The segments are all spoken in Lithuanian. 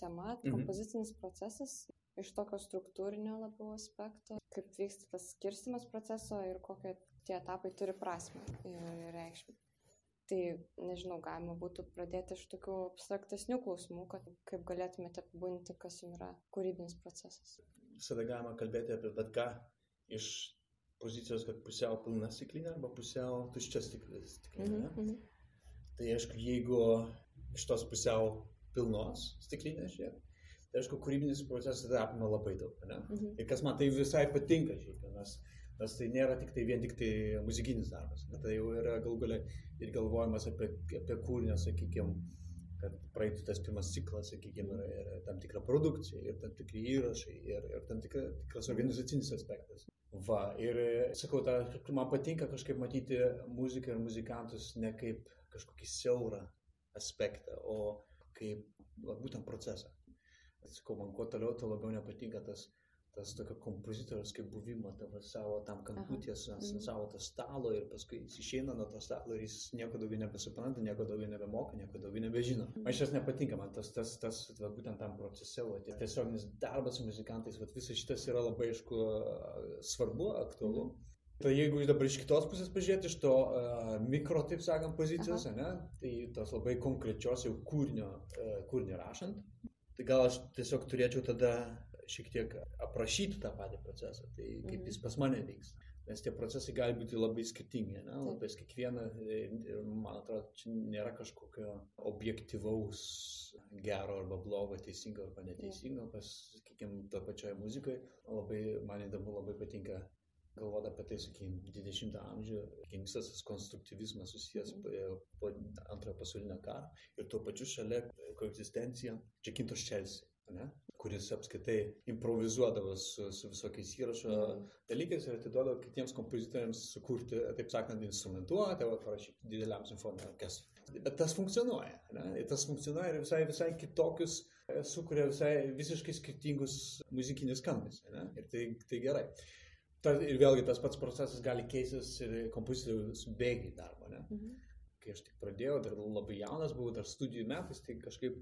tema, Mhm. kompozicinis procesas iš tokio struktūrinio labiau aspekto, kaip vyksta tas skirstimas proceso ir kokie tie etapai turi prasme ir reikšmę. Tai nežinau, galima būtų pradėti iš tokių abstraktesnių klausimų, kad kaip galėtumėte apibūdinti, kas jums yra kūrybinis procesas. Visada galima kalbėti apie bet ką iš pozicijos, kad pusiau pilna stiklinė arba pusiau tuščia stiklinė. Mhm, ne? mhm. Tai aišku, jeigu iš tos pusiau pilnos stiklinės žiūrėt, tai aišku, kūrybinis procesas tai apima labai daug. Ne? Mhm. Ir kas man tai visai patinka, šiaip, nes, nes tai nėra tik tai vien tik tai muzikinis darbas, bet tai jau yra gal galia ir galvojimas apie, apie kūrinio, sakykime, kad praeitų tas pirmas ciklas, sakykime, ir, ir tam tikra produkcija, ir tam tikri įrašai, ir, ir tam tikra, tikras organizacinis aspektas. Va, ir sakau, ta, man patinka kažkaip matyti muziką ir muzikantus ne kaip kažkokį siaurą aspektą, o kaip va, būtent procesą. Sakau, man kuo toliau, tuo labiau nepatinka tas, tas tokio kompozitoriaus kaip buvimo tavo savo tam kamputies, ant Mhm. savo to stalo ir paskui jis išeina nuo to stalo ir jis nieko daugiau nebesupranta, nieko daugiau nebemoka, nieko daugiau nebežino. Man šis nepatinka, man tas, tas, tas va, būtent tam procese, va, tie tiesioginis darbas su muzikantais, va, visas šitas yra labai, aišku, svarbu, aktualu. Tai jeigu iš dabar iš kitos pusės pažiūrėti, iš to uh, mikro, taip sakant, pozicijos, ne, tai tos labai konkrečios jau kūrinio, uh, kūrinio rašant, tai gal aš tiesiog turėčiau tada šiek tiek aprašyti tą patį procesą, tai kaip Mhm. jis pas mane vyksta. Nes tie procesai gali būti labai skirtingi, ne? labai kiekviena, ir man atrodo, čia nėra kažkokio objektivaus gero arba blogo, teisingo arba neteisingo, pas, sakykime, to pačioje muzikoje. Labai, man įdomu, labai patinka galvoti apie tai, sakykime, 20-ojo amžių, visas tas konstruktyvizmas susijęs po- po antrojo pasaulinio karo ir tuo pačiu šalia koegzistencija Čekintos Čelsi, ne? kuris apskaitai improvizuodavo su, su visokiais įrašo Mhm. dalykais ir atiduodavo kitiems kompozitoriams sukurti, taip sakant, instrumentuotę, va, parašyti dideliam simfoniniam orkestrui. Bet tas funkcionuoja, ne? Tas funkcionuoja ir visai, visai kitokius, e, sukuria visai visiškai skirtingus muzikinius skambės. Ir tai, tai gerai. Ta, ir vėlgi tas pats procesas gali keistis ir kompozitoriaus bėgiai darbo. Ne? Mhm. kai aš tik pradėjau, dar labai jaunas buvau, dar studijų metais, tai kažkaip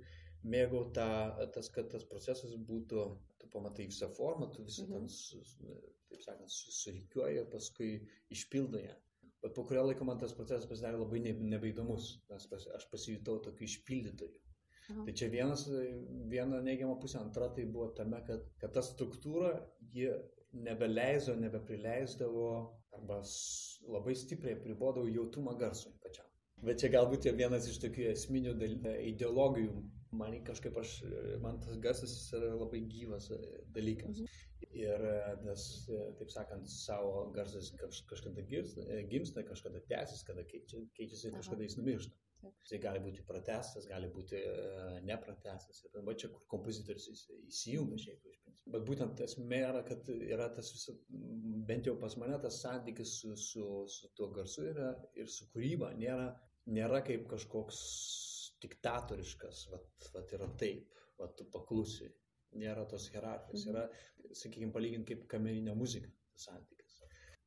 mėgau tą, tas, kad tas procesas būtų, tu pamatai visą formą, tu visą Mhm. ten, taip sakant, su- surikiuoji paskui išpildai ją. Bet po kurio laiko man tas procesas pasidarė labai ne, nebeįdomus, nes pas, aš pasijutau tokiu išpildytoju. Aha. Tai čia vienas, viena neigiama pusė, antra tai buvo tame, kad, kad ta struktūra, ji nebeleido, nebeprileisdavo arba labai stipriai pribodavo jautrumą garsui pačiam. Bet čia galbūt jau vienas iš tokių esminių ideologijų. Man kažkaip aš, man tas garsas yra labai gyvas e, dalykas. Mhm. Ir e, nes, e, taip sakant, savo garsas kaž, kažkada gimsta, kažkada tęsis, kada keičia, keičiasi, Aha. kažkada jis numiršta. Jisai gali būti pratestas, gali būti e, nepratestas. Ir va čia, kur kompozitorius įs- įsijungia šiaip iš principo. Bet būtent esmė yra, kad yra tas visas, bent jau pas mane tas santykis su, su, su tuo garsu yra ir su kūryba nėra, nėra kaip kažkoks diktatoriškas, vat, vat yra taip, vat tu paklusi. Nėra tos hierarchijos. Mhm. Yra, sakykime, palyginti kaip kamerinė muzika tas santykis.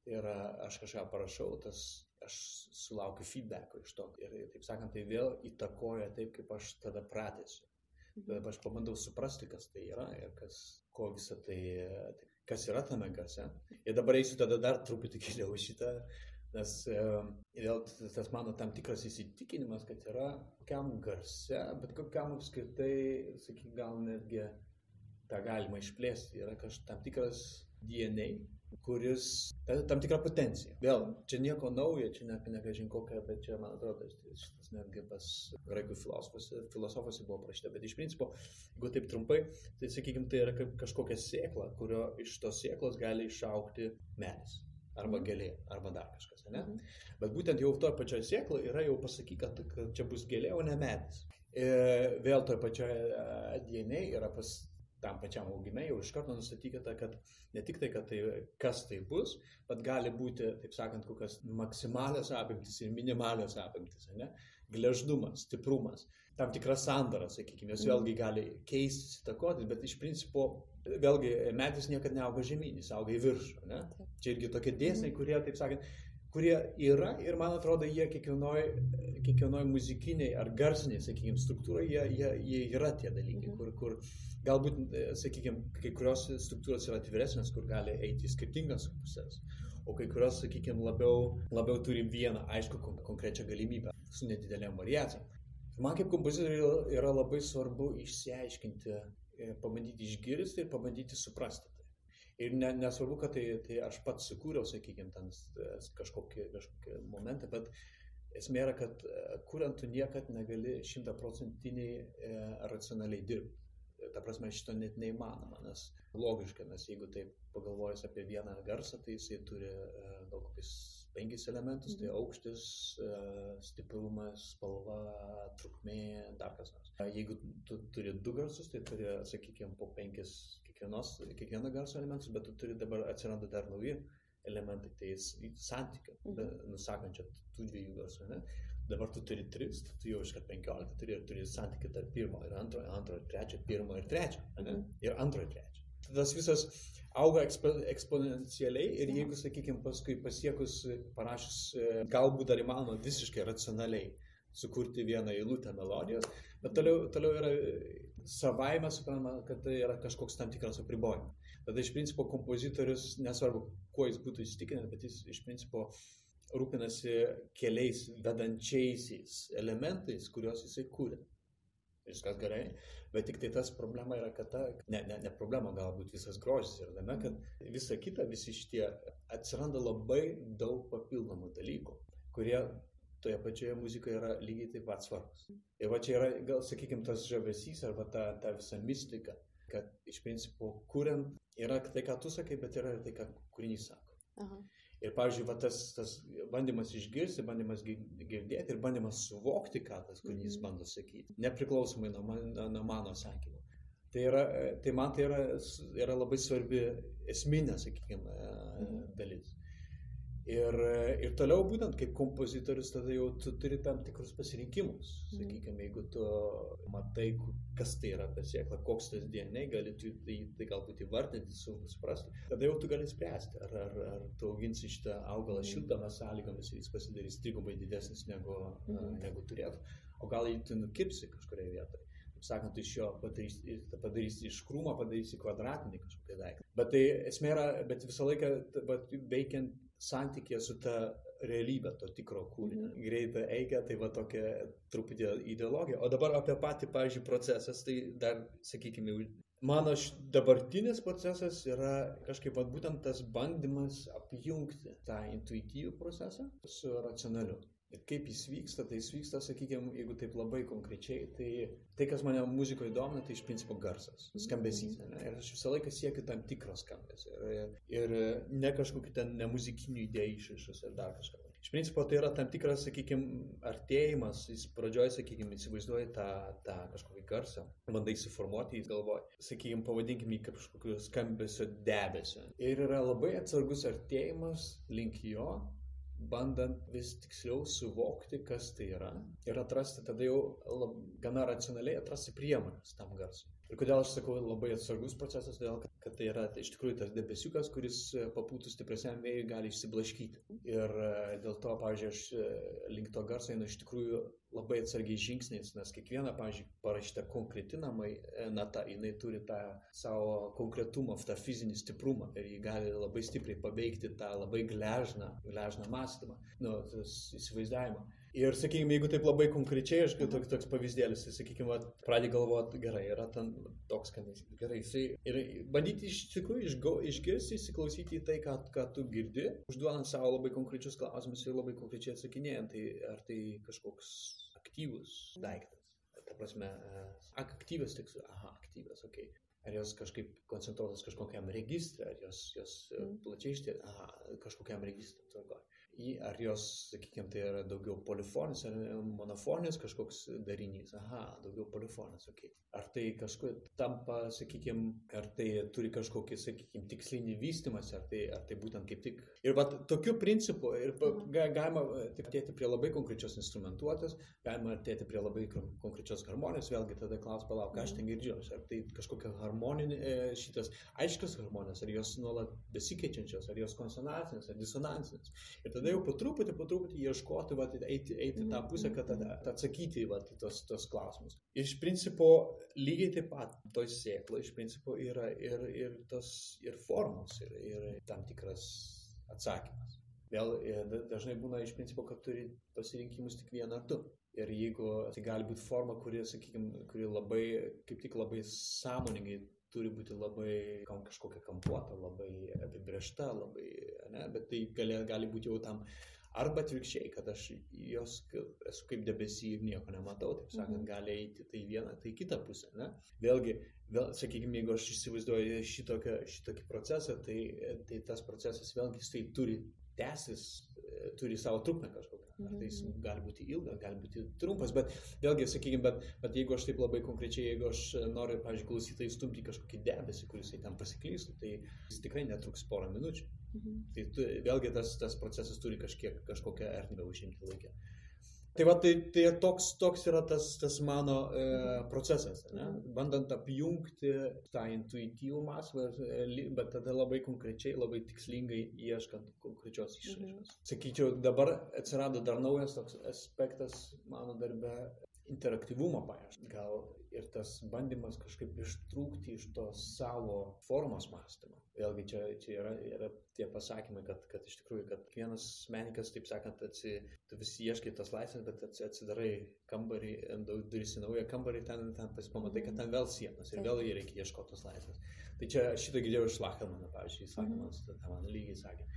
Ir a, aš kažką parašau, tas aš sulaukiu feedbacko iš to. Ir taip sakant, tai vėl įtakoja taip, kaip aš tada pratęsiu. Mhm. Dabar aš pabandau suprasti, kas tai yra ir kas, ko visą tai, kas yra tame garse. Ir dabar eisiu tada dar truputį giliau šitą, nes vėl tas mano tam tikras įsitikinimas, kad yra kokiam garse, bet kokiam apskritai, sakyk, gal netgi tą galima išplėsti, yra kažkoks tam tikras DNA, kuris ta- tam tikrą potenciją. Vėl, čia nieko naujo, čia ne, nebežin kokia, bet čia, man atrodo, šitas netgi pas graikų filosofuose, filosofuose buvo prašyta, bet iš principo, jeigu taip trumpai, tai sakykime, tai yra kaip kažkokia sėkla, kurio iš tos sėklos gali išaukti medis, arba Mhm. gėlė, arba dar kažkas, ne? Mhm. Bet būtent jau toje pačioje sėkloje yra jau pasakyta, kad, čia bus gėlė, o ne medis. E, vėl toje pačioje DNA yra pas tam pačiam augime jau iš karto nustatyta, kad ne tik tai, kad tai, kas tai bus, bet gali būti, taip sakant, kokios maksimalios apimtis ir minimalios apimtis, ne? Gleždumas, stiprumas, tam tikra sandara, sakykime, jos Mhm. vėlgi gali keistis, įtakotis, bet iš principo, vėlgi, medis niekada neauga žemyn, jis auga į viršų, ne? Čia irgi tokie dėsniai, kurie, taip sakant, kurie yra ir man atrodo, jie kiekvienoj, kiekvienoj muzikiniai ar garsiniai, sakykime, struktūroje, jie, jie, jie yra tie dalykai, kur, kur galbūt, sakykime, kai kurios struktūros yra atviresnės, kur gali eiti į skirtingas pusės, o kai kurios, sakykime, labiau, labiau turi vieną aišku konkrečią galimybę su nedidelėm variacijom. Man kaip kompozitoriui yra labai svarbu išsiaiškinti, e, pabandyti išgirsti ir pabandyti suprasti. Ir ne, nesvarbu, kad tai, tai aš pats sukūriau, sakykime, ten e, kažkokį, kažkokį momentą, bet esmė yra, kad e, kuriant tu niekad negali šimtaprocentiniai e, racionaliai dirbti. Ta prasme, šito net neįmanoma, nes logiška, nes jeigu taip pagalvojus apie vieną garsą, tai jisai turi e, gal kokius penkis elementus, tai mhm. aukštis, e, stiprumas, spalva, trukmė, dar kas nors. Jeigu tu turi du garsus, tai turi, sakykime, po penkis kiekvienos, kiekvieno garso elementus, bet tu turi dabar atsiranda dar nauji elementai, tai santykio, mhm. nusakančio tų dviejų garsų. Ne? Dabar tu turi tris, tu jau iškart penkiolika turi ir turi santykį tarp pirmo ir antro, antro ir trečio, pirmo ir trečio. Ne? Mhm. Ir antro ir trečio. Tas visas auga ekspo, eksponencialiai ir jeigu, sakykime, paskui pasiekus, parašus, e, galbūt dar įmanoma visiškai racionaliai sukurti vieną eilutę melodijos, bet toliau, toliau yra savaime suprantama, kad tai yra kažkoks tam tikras apribojimas. Tada iš principo kompozitorius, nesvarbu, kuo jis būtų įsitikinęs, bet jis iš principo rūpinasi keliais vedančiaisiais elementais, kuriuos jisai kūrė. Viskas gerai, Bet tik tai tas problema yra, kad ta, ne, ne, ne problema, galbūt visas grožis yra tame, kad visa kita, visi šitie atsiranda labai daug papildomų dalykų, kurie toje pačioje muzikoje yra lygiai taip pat svarbus. Ir va čia yra, gal sakykime, tas žavesys arba ta, ta visa mistika, kad iš principo, kuriant, yra tai, ką tu sakai, bet yra ir tai, ką kūrinys sako. Aha. Ir, pavyzdžiui, va, tas, tas bandymas išgirsti, bandymas girdėti ir bandymas suvokti, ką tas kūrinys mhm. bando sakyti, nepriklausomai nuo, man, nuo mano sakymo. Tai, yra, tai man tai yra, yra labai svarbi esminė, sakykime, mhm. Ir, ir toliau būtent kaip kompozitorius tada jau tu turi tam tikrus pasirinkimus. Mhm. Sakykime, jeigu tu matai, kas tai yra ta sėkla, koks tas DNA, gali tu tai, tai galbūt įvardinti, suprasti, tada jau tu gali spręsti, ar, ar, ar tu auginsi šitą augalą mhm. šiltamas sąlygomis ir jis pasidarys trigubai didesnis negu, mhm. negu turėtų, o gal jį tu nukipsi kažkurioje vietoje kaip sakant, iš jo padarysi, padarysi iš krūmo, padarysi kvadratinį kažkokį daiktą. Bet tai esmė yra, bet visą laiką veikiant santykė su ta realybė to tikro kūrinio. Mhm. Greita eiga, tai va tokia truputį ideologija. O dabar apie patį, pavyzdžiui, procesas, tai dar, sakykime, mano dabartinis procesas yra kažkaip va, būtent tas bandymas apjungti tą intuityvų procesą su racionaliu. Ir kaip jis vyksta, tai jis vyksta, sakykime, jeigu taip labai konkrečiai, tai tai, kas mane muzikoje domina, tai iš principo garsas, skambesys. Ne? Ir aš visą laiką siekiu tam tikros skambesio. Ir, ir ne kažkokiu ten nemuzikiniu idėjų išrašas ar dar kažką. Iš principo tai yra tam tikras, sakykime, artėjimas, jis pradžioje, sakykime, įsivaizduoja tą, tą kažkokį garsą, bandai suformuoti, jis galvoja, sakykime, pavadinkime jį kaip kažkokiu skambesio debesio. Ir yra labai atsargus artėjimas link jo, bandant vis tiksliau suvokti, kas tai yra ir atrasti tada jau lab, gana racionaliai atrasti priemonės tam garsui. Ir kodėl aš sakau labai atsargus procesas, todėl kad, tai yra iš tikrųjų tas debesiukas, kuris e, papūtus stipresiam vėjui gali išsiblaškyti. Ir e, dėl to, pavyzdžiui, aš e, link to garso einu iš tikrųjų labai atsargiai žingsniais, nes kiekviena, pavyzdžiui, parašyta konkretinamai nata, jinai turi tą savo konkretumą, tą fizinį stiprumą ir jį gali labai stipriai paveikti tą labai gležną, gležną mąstymą, nu, įsivaizdavimą. Ir, sakykime, jeigu taip labai konkrečiai, aš toks, toks pavyzdėlis, tai, sakykime, pradė galvoti, gerai, yra ten toks skambesys, gerai, jisai, ir bandyti iš tikrųjų išgo, išgirsti, įsiklausyti į tai, ką, ką tu girdi, užduodant savo labai konkrečius klausimus ir labai konkrečiai atsakinėjant, tai ar tai kažkoks aktyvus daiktas. Ta prasme, aktyvas tik su, aha, aktyvas, okei. Okay. Ar jos kažkaip koncentruotas kažkokiam registrui, ar jos, jos mm. plačiai ištė, aha, kažkokiam registrui, tvarkoje ar jos, sakykime, tai yra daugiau polifoninis ar monofoninis kažkoks darinys. Aha, daugiau polifoninis, okei. Okay. Ar tai kažkuo tampa, sakykime, ar tai turi kažkokį, sakykime, tikslinį vystimas, ar tai, ar tai būtent kaip tik. Ir va, tokiu principu, ir mhm. ga, galima artėti prie labai konkrečios instrumentuotės, galima artėti prie labai konkrečios harmonijos, vėlgi tada klaus, palauk, ką aš ten mhm. girdžiu, ar tai kažkokia harmoninė, e, šitas aiškios harmonijos, ar jos nuolat besikeičiančios, ar jos konsonansinės, ar disonansinės. Ir tada tada jau po truputį, po truputį ieškoti, va, eiti, eiti tą pusę, kad tada atsakyti va, tos, tos klausimus. Iš principo, lygiai taip pat toj sėklai, iš principo, yra ir, ir tos ir formos, ir, ir tam tikras atsakymas. Vėl dažnai būna iš principo, kad turi pasirinkimus tik vieną ar du. Ir jeigu tai gali būti forma, kuri, sakykime, kuri labai, kaip tik labai sąmoningai turi būti labai kam, kažkokia kampuota, labai apibriešta, labai, ne, bet tai gali, gali būti jau tam arba atvirkščiai, kad aš jos esu kaip debesį ir nieko nematau, taip sakant, mhm. gali eiti tai vieną, tai kitą pusę. Ne? Vėlgi, vėl, sakykime, jeigu aš įsivaizduoju šitokį, šitokį procesą, tai, tai tas procesas vėlgi jisai turi tęsis, turi savo trukmę kažkokią. Ar tai jis mhm. gali būti ilgas, gali būti trumpas, bet vėlgi, sakykime, bet, bet jeigu aš taip labai konkrečiai, jeigu aš noriu, pavyzdžiui, klausytai stumti kažkokį debesį, kuris ten pasiklystų, tai jis tikrai netruks porą minučių. Mhm. Tai tu, vėlgi tas, tas procesas turi kažkiek, kažkokią erdvę užimti laikę. Tai va, tai, tai toks, toks yra tas, tas mano e, procesas, ne? bandant apjungti tą intuityvų mąstymą, e, bet tada labai konkrečiai, labai tikslingai ieškant konkrečios išraiškos. Mhm. Sakyčiau, dabar atsirado dar naujas toks aspektas mano darbe interaktyvumo paieška. Gal ir tas bandymas kažkaip ištrūkti iš to savo formos mąstymo. Vėlgi čia, čia yra, yra tie pasakymai, kad, kad iš tikrųjų, kad kiekvienas menininkas, taip sakant, atsi, tu visi ieškai tos laisvės, bet atsidarai kambarį, duris į naują kambarį, ten, ten pamatai, kad ten vėl sienos ir vėl reikia ieškoti tos laisvės. Tai čia šitą girdėjau iš Lachelmano, pavyzdžiui, mm -hmm. tą man lygiai sakė.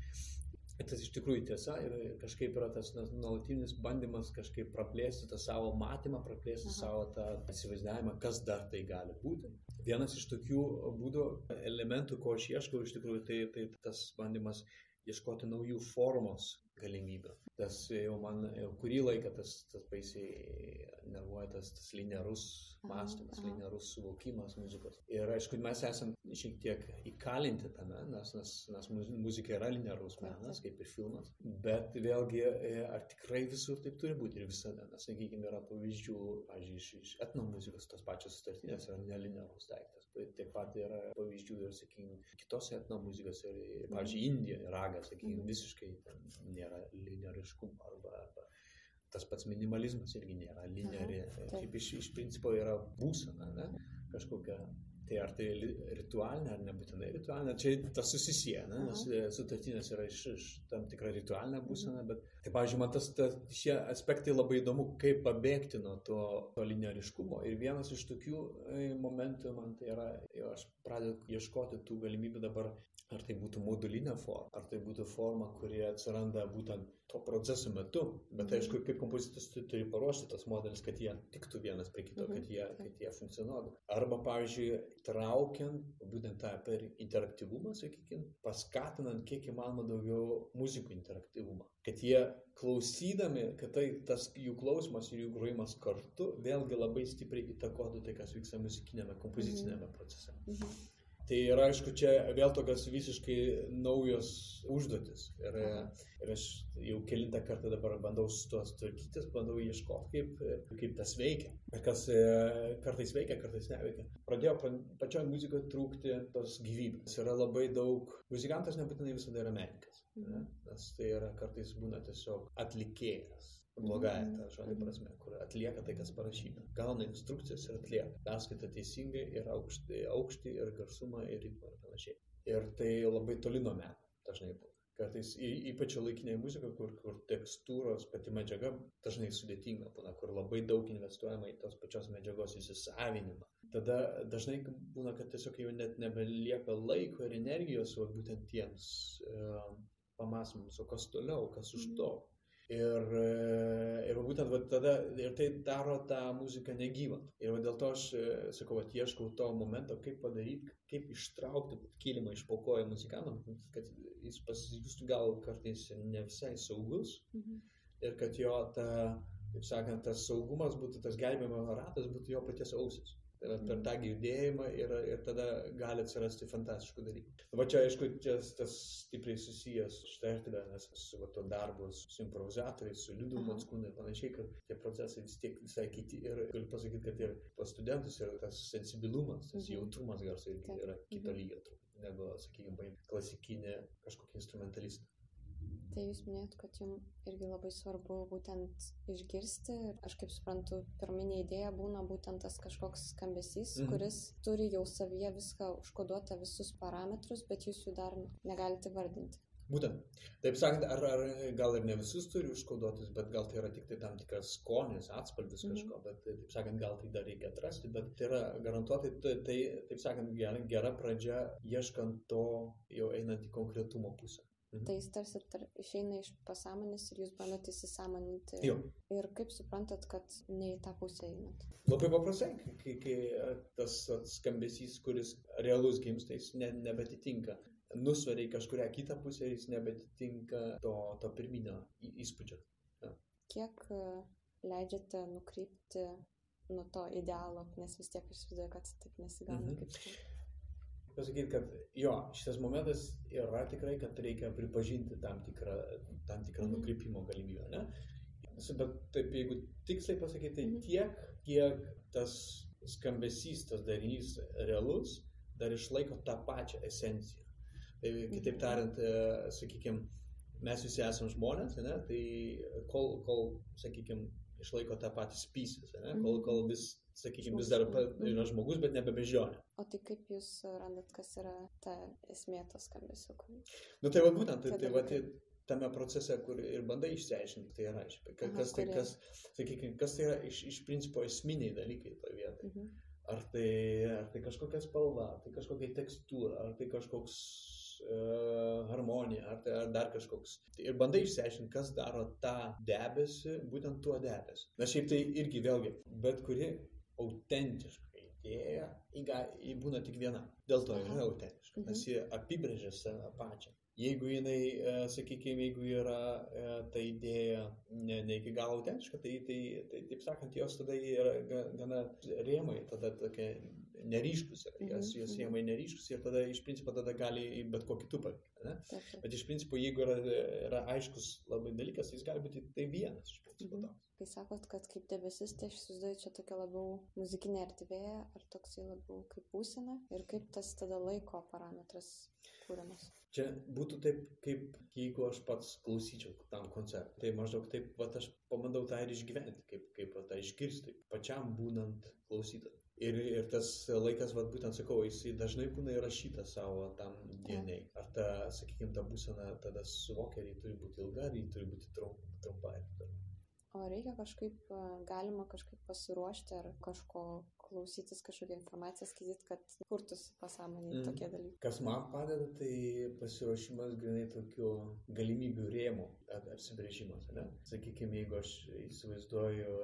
Ir tas iš tikrųjų tiesa ir kažkaip yra tas nuolatinis bandymas kažkaip praplėsti tą savo matymą, praplėsti Aha. savo tą įsivaizdavimą, kas dar tai gali būti. Vienas iš tokių būdų, elementų, ko aš ieškau, iš tikrųjų, tai, tai tas bandymas ieškoti naujų formos galimybių. Tas jau man jau kurį laiką tas, tas baisiai nervuoja tas, tas linearus mąstymas, linearus suvokimas muzikos. Ir aišku, mes esame šiek tiek įkalinti tame, nes, nes, nes muzika yra linearus menas, kaip ir filmas. Bet vėlgi, e, ar tikrai visur taip turi būti ir visada. Nes, sakykime, yra pavyzdžių, pavyzdžiui, iš, iš etnomuzikos tos pačios sutartinės yra nelinearus daiktas. Taip pat yra pavyzdžių ir, sakykime, kitose etnomuzikos, ir, pavyzdžiui, Indija, ragas, sakykime, visiškai nėra nėra lineariškumo arba, arba tas pats minimalizmas irgi nėra lineari. Kaip iš, iš principo yra būsena, ne? kažkokia. Tai ar tai ritualinė, ar nebūtinai ritualinė, čia tas susisieja, ne? nes e, sutartinės yra iš, iš tam tikra ritualinė būsena, bet, tai, pavyzdžiui, man tas, tas, šie aspektai labai įdomu, kaip pabėgti nuo to, to lineariškumo. Ir vienas iš tokių e, momentų man tai yra, jau aš pradedu ieškoti tų galimybių dabar Ar tai būtų modulinė forma, ar tai būtų forma, kuri atsiranda būtent to proceso metu, bet mhm. aišku, kaip kompozitorius tu turi paruošti tos modelis, kad jie tiktų vienas prie kito, kad jie, mhm. kad jie funkcionuotų. Arba, pavyzdžiui, traukiant būtent tą per interaktyvumą, sakykime, paskatinant kiek įmanoma daugiau muzikų interaktyvumą. Kad jie klausydami, kad tai tas jų klausimas ir jų grojimas kartu vėlgi labai stipriai įtakotų tai, kas vyksta muzikinėme, kompozicinėme mhm. procese. Mhm. Tai yra, aišku, čia vėl tokios visiškai naujos užduotis. Ir, ir aš jau kilintą kartą dabar bandau su tuo tvarkytis, bandau ieškoti, kaip, kaip tas veikia. Ir kas e, kartais veikia, kartais neveikia. Pradėjo pačioje muzikoje trūkti tos gyvybės. Yra labai daug, muzikantas nebūtinai visada yra menininkas. Ne? Nes tai yra kartais būna tiesiog atlikėjas blogąją tą žodį prasme, kur atlieka tai, kas parašyta. Gauna instrukcijas ir atlieka. Perskaita teisingai ir aukštį, aukštį ir garsumą ir ritmą ir panašiai. Ir tai labai toli nuo meno dažnai būna. Kartais ypač laikinėje muzikoje, kur, kur tekstūros pati medžiaga dažnai sudėtinga būna, kur labai daug investuojama į tos pačios medžiagos įsisavinimą. Tada dažnai būna, kad tiesiog jau net nebelieka laiko ir energijos, o būtent tiems e, pamastymams, o kas toliau, kas už to. Ir, e, ir būtent va, tada ir tai daro tą muziką negyvą. Ir va, dėl to aš e, sakau, va, ieškau to momento, kaip padaryti, kaip ištraukti kilimą iš pakojo muzikantam, kad jis pasijustų gal kartais ne visai saugus mhm. ir kad jo ta, taip sakant, tas saugumas būtų, tas gelbėjimo ratas būtų jo paties ausis. Tai yra per tą girdėjimą ir, ir tada gali atsirasti fantastiškų dalykų. Va čia, aišku, čia tas stipriai susijęs su šitą erdvę, nes su va, to darbu su improvizatoriais, su liudu matskūnu ir panašiai, kad tie procesai vis tiek visai kiti. Ir galiu pasakyti, kad ir pas studentus yra tas sensibilumas, tas mhm. jautrumas garso irgi yra kito mhm. lygio negu, sakykime, klasikinė kažkokia instrumentalistė. Tai jūs minėjot, kad jums irgi labai svarbu būtent išgirsti ir aš kaip suprantu, pirminė idėja būna būtent tas kažkoks skambesys, mhm. kuris turi jau savyje viską užkoduotą visus parametrus, bet jūs jų dar negalite vardinti. Būtent. Taip sakant, ar, ar gal ir ne visus turi užkoduotus, bet gal tai yra tik tai tam tikras skonis, atspalvis mhm. kažko, bet taip sakant, gal tai dar reikia atrasti, bet tai yra garantuotai, tai, tai taip sakant, gera, gera pradžia, ieškant to jau einant į konkretumo pusę. Mhm. Tai jis tarsi tar, išeina iš pasąmonės ir jūs bandote įsisamoninti. Jo. Ir kaip suprantat, kad ne į tą pusę einat? Labai paprastai, kai, kai tas skambesys, kuris realus gimsta, jis ne, nebetitinka. Nusveria į kažkuria kitą pusę ir jis nebetitinka to, to pirminio įspūdžio. Ja. Kiek leidžiate nukrypti nuo to idealo, nes vis tiek aš įsivaizduoju, kad taip nesigauna mhm. kaip pasakyti, kad jo, šitas momentas yra tikrai, kad reikia pripažinti tam tikrą, tam tikrą mhm. nukrypimo galimybę. Ne? Bet taip, jeigu tiksliai pasakyti, tai mhm. tiek, kiek tas skambesys, tas darinys realus, dar išlaiko tą pačią esenciją. Tai kitaip mhm. tariant, e, sakykime, mes visi esame žmonės, ne? tai kol, kol sakykime, išlaiko tą patį spysį, kol, kol vis sakykime, vis dar yra žmogus, bet nebe bežionė. O tai kaip jūs randat, kas yra ta esmė tos skambesio? Nu tai va būtent, tai, tai va tai tame procese, kur ir bandai išsiaiškinti, tai yra, kas, tai, kas, sakykime, kas tai yra iš, iš principo esminiai dalykai toje vietoje. Mhm. Ar tai, ar tai kažkokia spalva, ar tai kažkokia tekstūra, ar tai kažkoks harmonija, ar tai ar dar kažkoks. Ir bandai išsiaiškinti, kas daro tą debesį, būtent tuo debesiu. Na šiaip tai irgi vėlgi, bet kuri autentiška idėja, ji būna tik viena. Dėl to yra autentiška, nes ji apibrėžia save pačią. Jeigu jinai, e, sakykime, jeigu yra e, ta idėja ne, ne iki galo autentiška, tai, tai, tai, taip sakant, jos tada yra gana rėmai, tada tokia neryškus, jos mhm. rėmai neryškus ir tada iš principo tada gali bet kokį kitų palikti. Bet iš principo, jeigu yra, yra aiškus labai dalykas, jis gali būti tai vienas iš principo. Mhm. Kai sakot, kad kaip debesis, tai aš įsivaizduoju čia tokia labiau muzikinė erdvė, ar toksai labiau kaip būsena ir kaip tas tada laiko parametras kūriamas. Čia būtų taip, kaip jeigu aš pats klausyčiau tam koncertui. Tai maždaug taip, va aš pabandau tą ir išgyventi, kaip, kaip va, tą išgirsti, pačiam būnant klausytojui. Ir, ir tas laikas, va, būtent sakau, jis dažnai būna įrašytas savo tam dieniai. Ar ta, sakykime, ta būsena tada suvokia, ar ji turi būti ilga, ar ji turi būti trumpa. O reikia kažkaip, galima kažkaip pasiruošti ar kažko klausytis, kažkokią informaciją skaityti, kad kurtųsi pasąmonėje mm. tokie dalykai. Kas man padeda, tai pasiruošimas grinai tokių galimybių rėmų apsibrėžimas. Ne? Sakykime, jeigu aš įsivaizduoju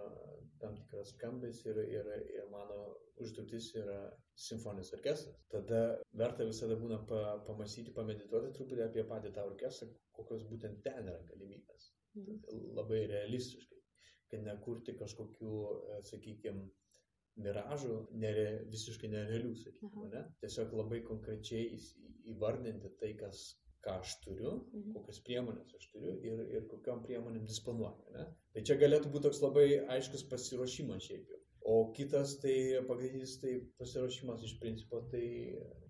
tam tikras skambės ir, ir, ir mano užduotis yra simfoninis orkestras, tada verta visada būna pa, pamastyti, pamedituoti truputį apie patį tą orkestrą, kokios būtent ten yra galimybės. Mhm. Labai realistiškai kad nekurti kažkokių, e, sakykime, miražų, nere, visiškai nerealių, sakykime, ne? tiesiog labai konkrečiai įvardinti tai, kas, ką aš turiu, mhm. kokias priemonės aš turiu ir, ir kokiam priemonėm disponuoju. Ne? Tai čia galėtų būti toks labai aiškus pasiruošimas šiaip jau. O kitas tai pagrindinis tai pasiruošimas iš principo, tai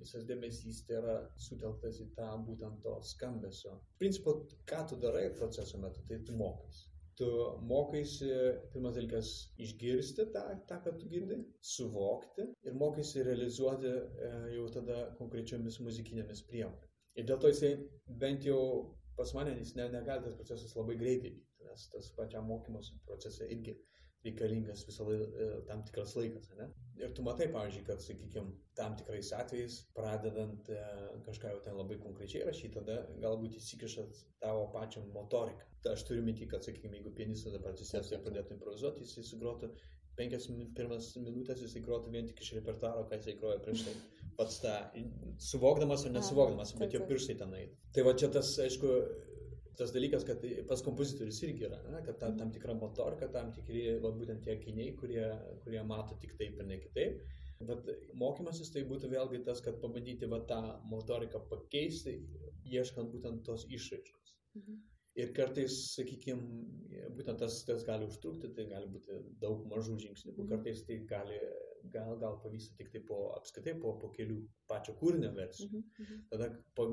visas dėmesys tai yra sutelktas į tą būtent to skambesio. Iš principo, ką tu darai proceso metu, tai tu mokais tu mokaisi, pirmas dalykas, išgirsti tą, tą, ką tu girdi, suvokti ir mokaisi realizuoti e, jau tada konkrečiomis muzikinėmis priemonėmis. Ir dėl to jisai bent jau pas mane jis ne, negali tas procesas labai greitai vykti, nes tas pačiam mokymosi procese irgi reikalingas visą laiką e, tam tikras laikas. Ne? Ir tu matai, pavyzdžiui, kad, sakykime, tam tikrais atvejais, pradedant e, kažką jau ten labai konkrečiai rašyti, tada galbūt įsikišat tavo pačią motoriką. Tai aš turiu minti, kad, sakykime, jeigu pianistas dabar atsisėstų ir pradėtų improvizuoti, jisai sugrotų penkias pirmas minutės, jisai grotų vien tik iš repertuaro, ką jisai grojo prieš tai. Pats tą, suvokdamas ar nesuvokdamas, bet jo pirštai tenai. Tai va čia tas, aišku, tas dalykas, kad pas kompozitorius irgi yra, ne, kad ta, tam tikra motorika, tam tikri, va, būtent tie akiniai, kurie, kurie mato tik taip ir ne kitaip. Bet mokymasis tai būtų vėlgi tas, kad pabandyti va, tą motoriką pakeisti, ieškant būtent tos išraiškos. Mhm. Ir kartais, sakykime, būtent tas, tas gali užtrukti, tai gali būti daug mažų žingsnių, mhm. kartais tai gali, gal, gal pavyksta tik tai po apskaitai, po, po kelių pačio kūrinio versijų. Mhm. mhm. Tada po,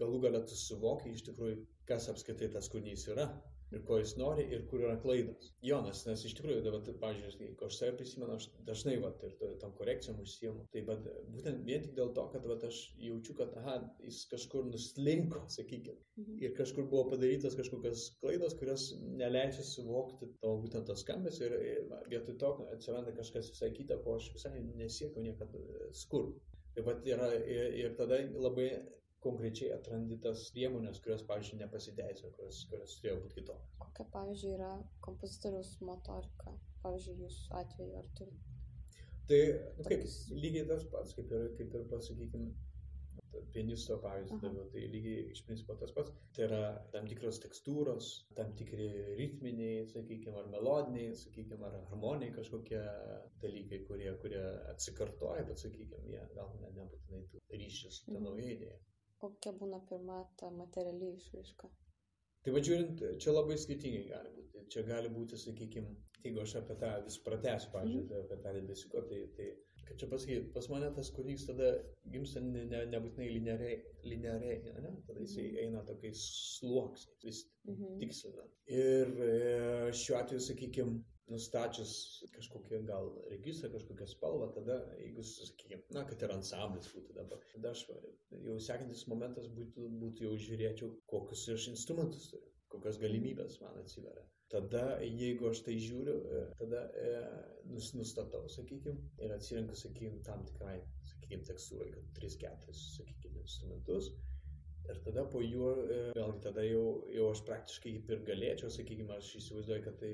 galų galę tu suvoki iš tikrųjų, kas apskritai tas kūrinys yra ir ko jis nori ir kur yra klaidos. Jonas, nes iš tikrųjų, dabar, pavyzdžiui, jeigu aš save prisimenu, aš dažnai vat, ir tam korekcijom užsiemu, tai bet būtent vien tik dėl to, kad vat, aš jaučiu, kad aha, jis kažkur nuslinko, sakykime, mhm. ir kažkur buvo padarytas kažkokios klaidos, kurios neleidžia suvokti tavo būtent tos skambės ir, ir vietoj to atsiranda kažkas visai kita, ko aš visai nesiekiau niekada skurti. Taip pat yra ir, ir tada labai konkrečiai atrandi tas priemonės, kurios, pavyzdžiui, nepasiteisino, kurios, kurios turėjo būti kitokios. Kokia, pavyzdžiui, yra kompozitoriaus motorika, pavyzdžiui, jūsų atveju, ar turite? Tai, nu, kaip, lygiai tas pats, kaip ir, kaip ir pasakykime, pianisto pavyzdį daviau, tai lygiai iš principo tas pats. Tai yra tam tikros tekstūros, tam tikri ritminiai, sakykime, ar melodiniai, sakykime, ar harmoniniai kažkokie dalykai, kurie, kurie atsikartoja, bet, sakykime, jie gal ne, nebūtinai ryšys su ta mhm. nauja idėja kokia būna pirma ta materiali išraiška? Tai vadžiūrint, čia labai skirtingai gali būti. Čia gali būti, sakykime, jeigu aš apie tą vis pratęsiu, pavyzdžiui, mm. apie tą debesiuką, tai, tai kaip čia pasakyti, pas mane tas kūrinys tada gimsta ne, ne, nebūtinai lineariai, lineariai ne? tada jisai mm. eina tokiais sluoksniais, vis mm -hmm. tikslina. Ir e, šiuo atveju, sakykime, nustačius kažkokią gal registrą, kažkokią spalvą, tada, jeigu, sakykime, na, kad ir ansamblis būtų dabar, tada aš jau sekantis momentas būtų, būtų jau žiūrėčiau, kokius aš instrumentus turiu, kokios galimybės man atsiveria. Tada, jeigu aš tai žiūriu, e, tada e, nus, nustatau, sakykime, ir atsirenku, sakykime, tam tikrai, sakykime, tekstūrai, kad 3-4, sakykime, instrumentus Ir tada po juo, e, vėlgi tada jau, jau aš praktiškai kaip ir galėčiau, sakykime, aš įsivaizduoju, kad tai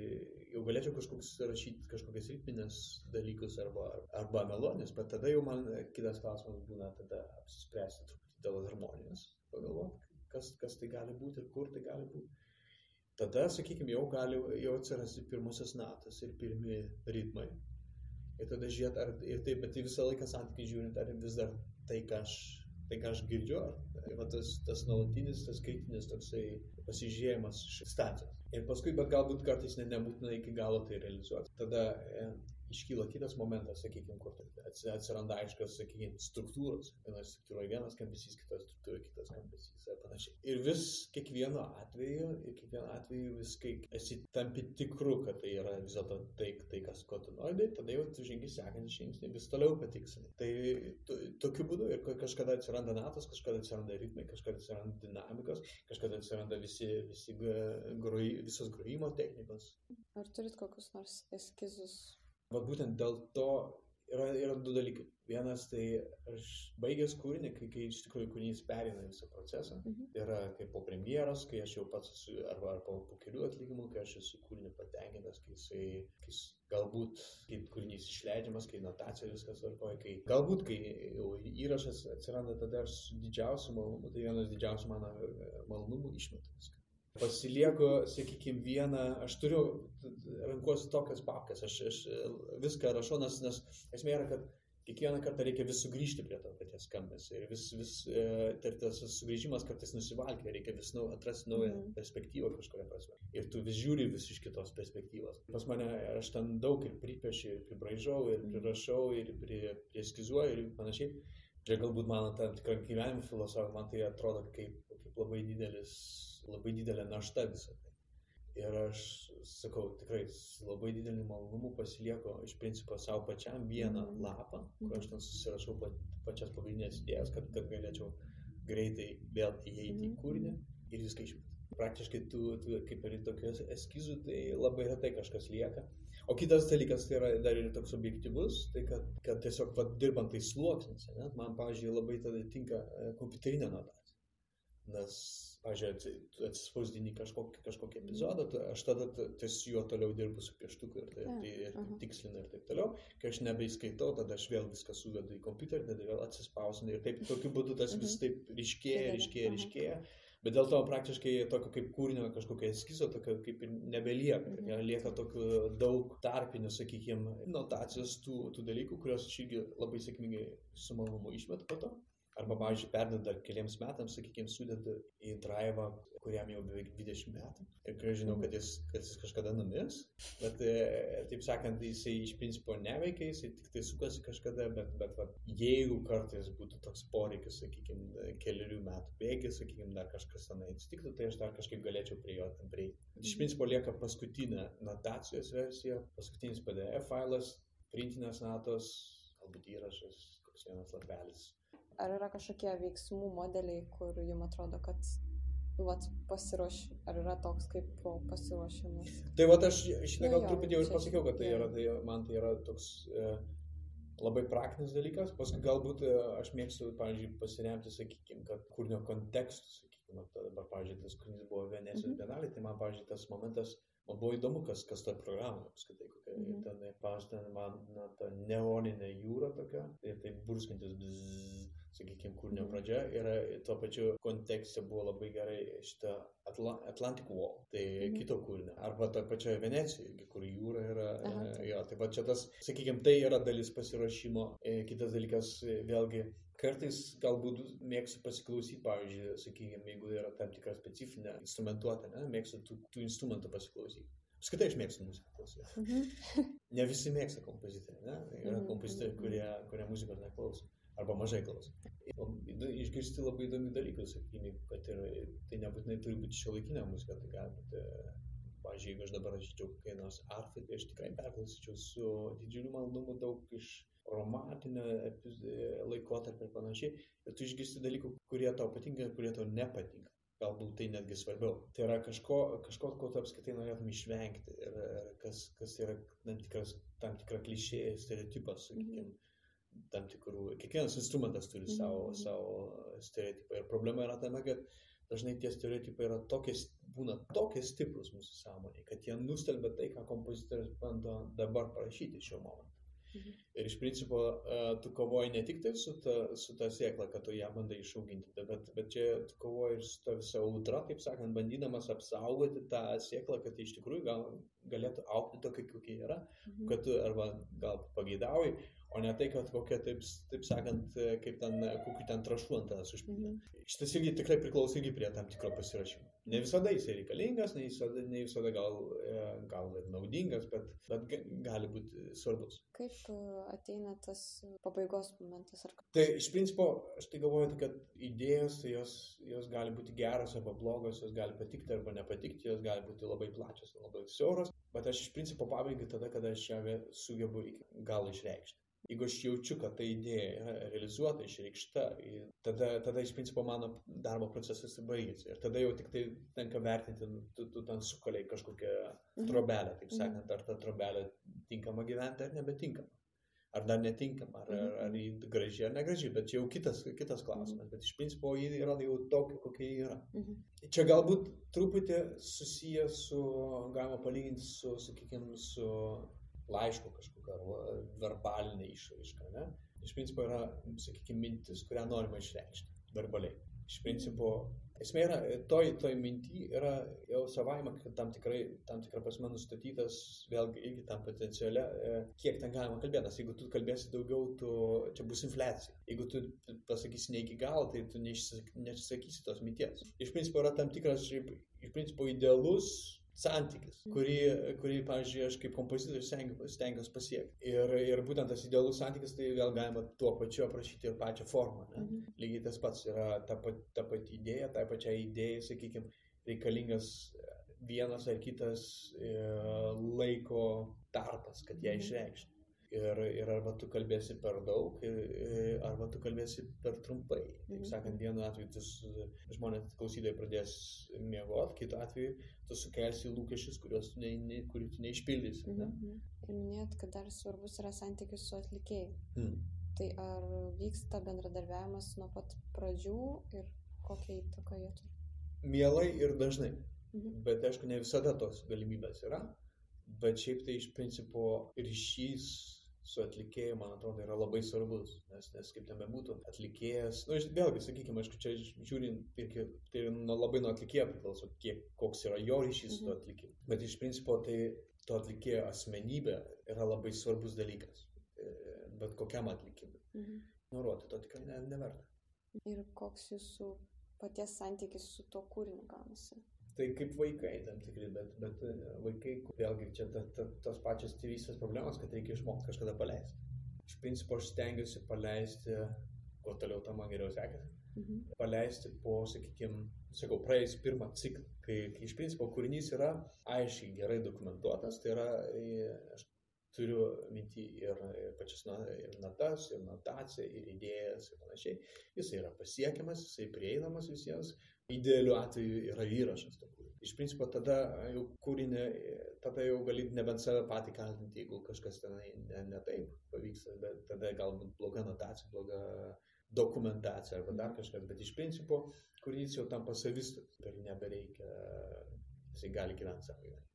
jau galėčiau kažkoks rašyti kažkokias ritminės dalykus arba, arba melodijas, bet tada jau man kitas klausimas būna tada apsispręsti truputį dėl harmonijos, pagalvoti, kas, kas tai gali būti ir kur tai gali būti. Tada, sakykime, jau gali jau atsirasti pirmosios natos ir pirmi ritmai. Ir tada žiūrėti, ar ir taip, bet tai visą laiką santykiai žiūrint, ar vis dar tai, ką aš tai ką aš girdžiu, tai va tas, tas nuolatinis, tas kritinis toksai pasižiūrėjimas iš stacijos. Ir paskui, bet galbūt kartais ne, nebūtina iki galo tai realizuoti. Tada e, iškyla kitas momentas, sakykime, kur atsiranda aiškios, sakykime, struktūros. Viena struktūra vienas skambesys, kita struktūra kitas skambesys ir panašiai. Ir vis kiekvieno atveju, ir kiekvieno atveju vis, kai esi tampi tikru, kad tai yra vis dėlto tai, tai, kas ko tu nori tada jau tu žengi sekantį žingsnį, vis toliau patiksini. Tai to, tokiu būdu ir kažkada atsiranda natos, kažkada atsiranda ritmai, kažkada atsiranda dinamikos, kažkada atsiranda visi, visi groj, visos grojimo technikos. Ar turit kokius nors eskizus Vat būtent dėl to yra, yra du dalykai. Vienas tai aš baigęs kūrinį, kai, kai iš tikrųjų kūrinys perina visą procesą. Mhm. Yra kaip po premjeros, kai aš jau pats esu, arba, arba po kelių atlikimų, kai aš esu kūrinį patenkintas, kai jisai, kai jis, galbūt kaip kūrinys išleidžiamas, kai notacija viskas tvarkoja, kai galbūt kai jau įrašas atsiranda, tada aš su didžiausiu malonumu, tai vienas didžiausių mano malonumų išmetu viską pasilieku, sakykime, vieną, aš turiu, rankuosi tokias papkas, aš, aš viską rašau, nes, nes esmė yra, kad kiekvieną kartą reikia vis sugrįžti prie to paties skambesio ir vis, vis e, tai tas sugrįžimas kartais nusivalkia, reikia vis nu, atrasti naują mm. perspektyvą kažkokią prasme. Ir tu vis žiūri vis iš kitos perspektyvos. Pas mane aš ten daug ir pripiešiu, ir pribraižau, ir mhm. prirašau, ir prieskizuoju ir panašiai. Čia galbūt mano tam tikra gyvenimo filosofija, man tai atrodo kaip, kaip labai didelis labai didelė našta visą tai. Ir aš sakau, tikrai labai dideliu malonumu pasilieku iš principo savo pačiam vieną mhm. lapą, kur aš ten susirašau pačias pagrindinės idėjas, kad, kad galėčiau greitai vėl įeiti į mhm. kūrinį ir viską išmeti. Praktiškai tu, tu kaip ir tokių eskizų, tai labai retai kažkas lieka. O kitas dalykas tai yra dar ir toks objektivus, tai kad, kad tiesiog va, dirbant tai sluoksnis, man, pavyzdžiui, labai tada tinka e, kompiuterinė notacija. Nes pažiūrėjau, atsispausdini kažkokį, kažkokį epizodą, tai aš tada ties juo toliau dirbu su pieštuku ir, tai, tai, ir uh -huh. tikslinu ir taip toliau. Kai aš nebeįskaitau, tada aš vėl viską suvedu į kompiuterį, tada vėl atsispausdinu ir taip tokiu būdu tas vis mhm. taip ryškėja, ryškėja, ryškėja. Bet dėl to praktiškai tokio kaip kūrinio kažkokio eskizo, tokio kaip ir nebelieka. Mhm. Ja, lieka tokių daug tarpinių, sakykime, notacijos tų, tų dalykų, kuriuos aš irgi labai sėkmingai su malonumu išmetu po to Arba, pavyzdžiui, perdeda keliams metams, sakykime, sudeda į drivą, kuriam jau beveik 20 metų. Ir žinau, kad jis, kad jis kažkada numirs, bet e, taip sakant, jisai iš principo neveikia, jisai tik tai sukasi kažkada, bet, bet va, jeigu kartais būtų toks poreikis, sakykime, keliarių metų bėgi, sakykime, dar kažkas tenai atsitiktų, tai aš dar kažkaip galėčiau prie jo tam prieiti. Iš principo lieka paskutinė notacijos versija, paskutinis PDF failas, printinės natos, galbūt įrašas, koks vienas lapelis ar yra kažkokie veiksmų modeliai, kur jums atrodo, kad vat, pasiruoš, ar yra toks kaip pasiruošimas? Tai va aš šitą gal truputį jau ir pasakiau, kad tai yra, tai man tai yra toks e, labai praktinis dalykas, paskui galbūt e, aš mėgstu, pavyzdžiui, pasiremti, sakykime, kad kūrinio kontekstų, sakykime, dabar, pavyzdžiui, tas kūrinys buvo Venecijos mm -hmm. bienalė, tai man, pavyzdžiui, tas momentas, man buvo įdomu, kas, kas ta programa, apskritai, kokia, mm -hmm. ten, pavyzdžiui, man, na, ta neoninė jūra tokia, ir tai burskantis bzzz, sakykime, kūrinio mhm. pradžia ir tuo pačiu kontekste buvo labai gerai šitą Atla Atlantic Wall, tai mhm. kito kūrinio, arba to pačioje Venecijoje, kur jūra yra, Aha, tai. jo, tai va čia tas, sakykime, tai yra dalis pasiruošimo, e, kitas dalykas, e, vėlgi, kartais galbūt mėgstu pasiklausyti, pavyzdžiui, sakykime, jeigu yra tam tikra specifinė instrumentuotė, ne, mėgstu tų, tų instrumentų pasiklausyti. Apskritai aš mėgstu muziką klausyti. Mhm. ne visi mėgsta kompozitoriai, ne? Yra mhm. kompozitoriai, kurie, kurie muzikos neklauso arba mažai klauso. Išgirsti labai įdomių dalykų, sakykime, kad ir tai nebūtinai turi būti šio laikinė muzika, tai gali būti, pavyzdžiui, jeigu aš dabar rašyčiau kokią nors arfą, tai aš tikrai perklausyčiau su didžiuliu malonumu daug iš romantinio laikotarpio ir panašiai, bet tu išgirsti dalykų, kurie tau patinka ir kurie tau nepatinka. Galbūt tai netgi svarbiau. Tai yra kažko, kažko ko tu apskritai norėtum išvengti ir, ir kas, kas yra tam, tikras, tam tikra klišė, stereotipas, sakykime. Mm -hmm tam tikrų, kiekvienas instrumentas turi mhm, savo, mm savo stereotipą. Ir problema yra tame, kad dažnai tie stereotipai yra tokie, būna tokie stiprus mūsų sąmonėje, kad jie nustelbia tai, ką kompozitorius bando dabar parašyti šiuo momentu. Mhm. Ir iš principo tu kovoji ne tik tai su ta, su ta sėkla, kad tu ją bandai išauginti, bet, bet čia tu kovoji ir su ta visa audra, taip sakant, bandydamas apsaugoti tą sėklą, kad iš tikrųjų gal, galėtų aukti tokia, kokia yra, mhm. kad tu arba gal pageidauji, o ne tai, kad kokia, taip, taip sakant, kaip ten, kokiu ten trašų ant tavęs užpildė. Mhm. Šitas irgi tikrai priklauso irgi prie tam tikro pasirašymo. Ne visada jis reikalingas, ne visada, ne visada gal, e, gal ir naudingas, bet, bet gali būti svarbus. Kaip e, ateina tas pabaigos momentas? Ar... Tai iš principo, aš tai galvoju, kad idėjos, tai jos, jos gali būti geros arba blogos, jos gali patikti arba nepatikti, jos gali būti labai plačios, labai siauros, bet aš iš principo pabaigiu tada, kada aš ją sugebu iki galo išreikšti jeigu aš jaučiu, kad ta idėja yra realizuota, išreikšta, tada, tada iš principo mano darbo procesas baigėsi. Ir tada jau tik tai tenka vertinti, nu, tu, tu ten sukaliai kažkokią mhm. trobelę, taip mhm. sakant, ar ta trobelė tinkama gyventi ar nebetinkama. Ar dar netinkama, ar, ar, ar jį graži ar negraži, bet čia jau kitas, kitas klausimas. Bet iš principo jį yra jau tokia, kokia jį yra. Mhm. Čia galbūt truputį susijęs su, galima palyginti su, sakykime, su laiško kažkokia verbalinė išraiška. Ne? Iš principo yra, sakykime, mintis, kurią norima išreikšti verbaliai. Iš principo, esmė yra, toj, toj minty yra jau savaime, kad tam, tikrai, tam tikrą prasme nustatytas, vėlgi irgi tam potenciale, kiek ten galima kalbėti. Nes jeigu tu kalbėsi daugiau, tu, čia bus infliacija. Jeigu tu pasakysi ne iki galo, tai tu neišsakysi tos minties. Iš principo yra tam tikras, iš principo, idealus santykis, kurį, kurį pavyzdžiui, aš kaip kompozitorius stengiuosi stengiuos pasiekti. Ir, ir būtent tas idealus santykis, tai vėl galima tuo pačiu aprašyti ir pačią formą. Ne? Mhm. Lygiai tas pats yra ta, ta pati idėja, tai pačiai idėjai, sakykime, reikalingas vienas ar kitas e, laiko tarpas, kad ją mhm. išreikšti. Ir, ir arba tu kalbėsi per daug, arba tu kalbėsi per trumpai. Taip mhm. sakant, vienu atveju tu žmonės klausydai pradės miegoti, kitu atveju tu sukelsi lūkesčius, kuriuos tu, ne, ne, kurių tu neišpildysi. Ne? Mhm. Ir minėt, kad dar svarbus yra santykis su atlikėjai. Hmm. Tai ar vyksta bendradarbiavimas nuo pat pradžių ir kokią įtaką jie turi? Mielai ir dažnai. Mhm. Bet aišku, ne visada tos galimybės yra. Bet šiaip tai iš principo ryšys su atlikėju, man atrodo, yra labai svarbus, nes, nes kaip ten bebūtų, atlikėjas, na, nu, vėlgi, sakykime, aišku, čia žiūrint, tai, tai nu, labai nuo atlikėjo priklauso, kiek, koks yra jo ryšys mhm. su atlikėju. Bet iš principo tai to atlikėjo asmenybė yra labai svarbus dalykas, e, bet kokiam atlikimui. Mhm. Nurodyti to tikrai ne, neverta. Ir koks jūsų paties santykis su tuo kūriniu gaunasi? Tai kaip vaikai tam tikri, bet, bet e, vaikai, vėlgi čia ta, ta, tos pačios tėvystės problemos, kad reikia išmokti kažkada paleisti. Iš principo aš stengiuosi paleisti, kuo toliau tam man geriau sekasi. Mhm. Paleisti po, sakykime, sakau, praėjus pirmą ciklą, kai, kai iš principo kūrinys yra aiškiai gerai dokumentuotas, tai yra, e, aš turiu minti ir pačias ir natas, ir notaciją, ir idėjas ir panašiai. Jis yra pasiekiamas, jisai prieinamas visiems. Idealiu atveju yra įrašas to kūrinio. Iš principo tada jau kūrinį, tada jau gali nebent save patį kaltinti, jeigu kažkas tenai ne, ne taip pavyksta, bet tada galbūt bloga notacija, bloga dokumentacija arba dar kažkas, bet iš principo kūrinys jau tampa savistas ir nebereikia, jisai gali gyventi savo gyvenimą.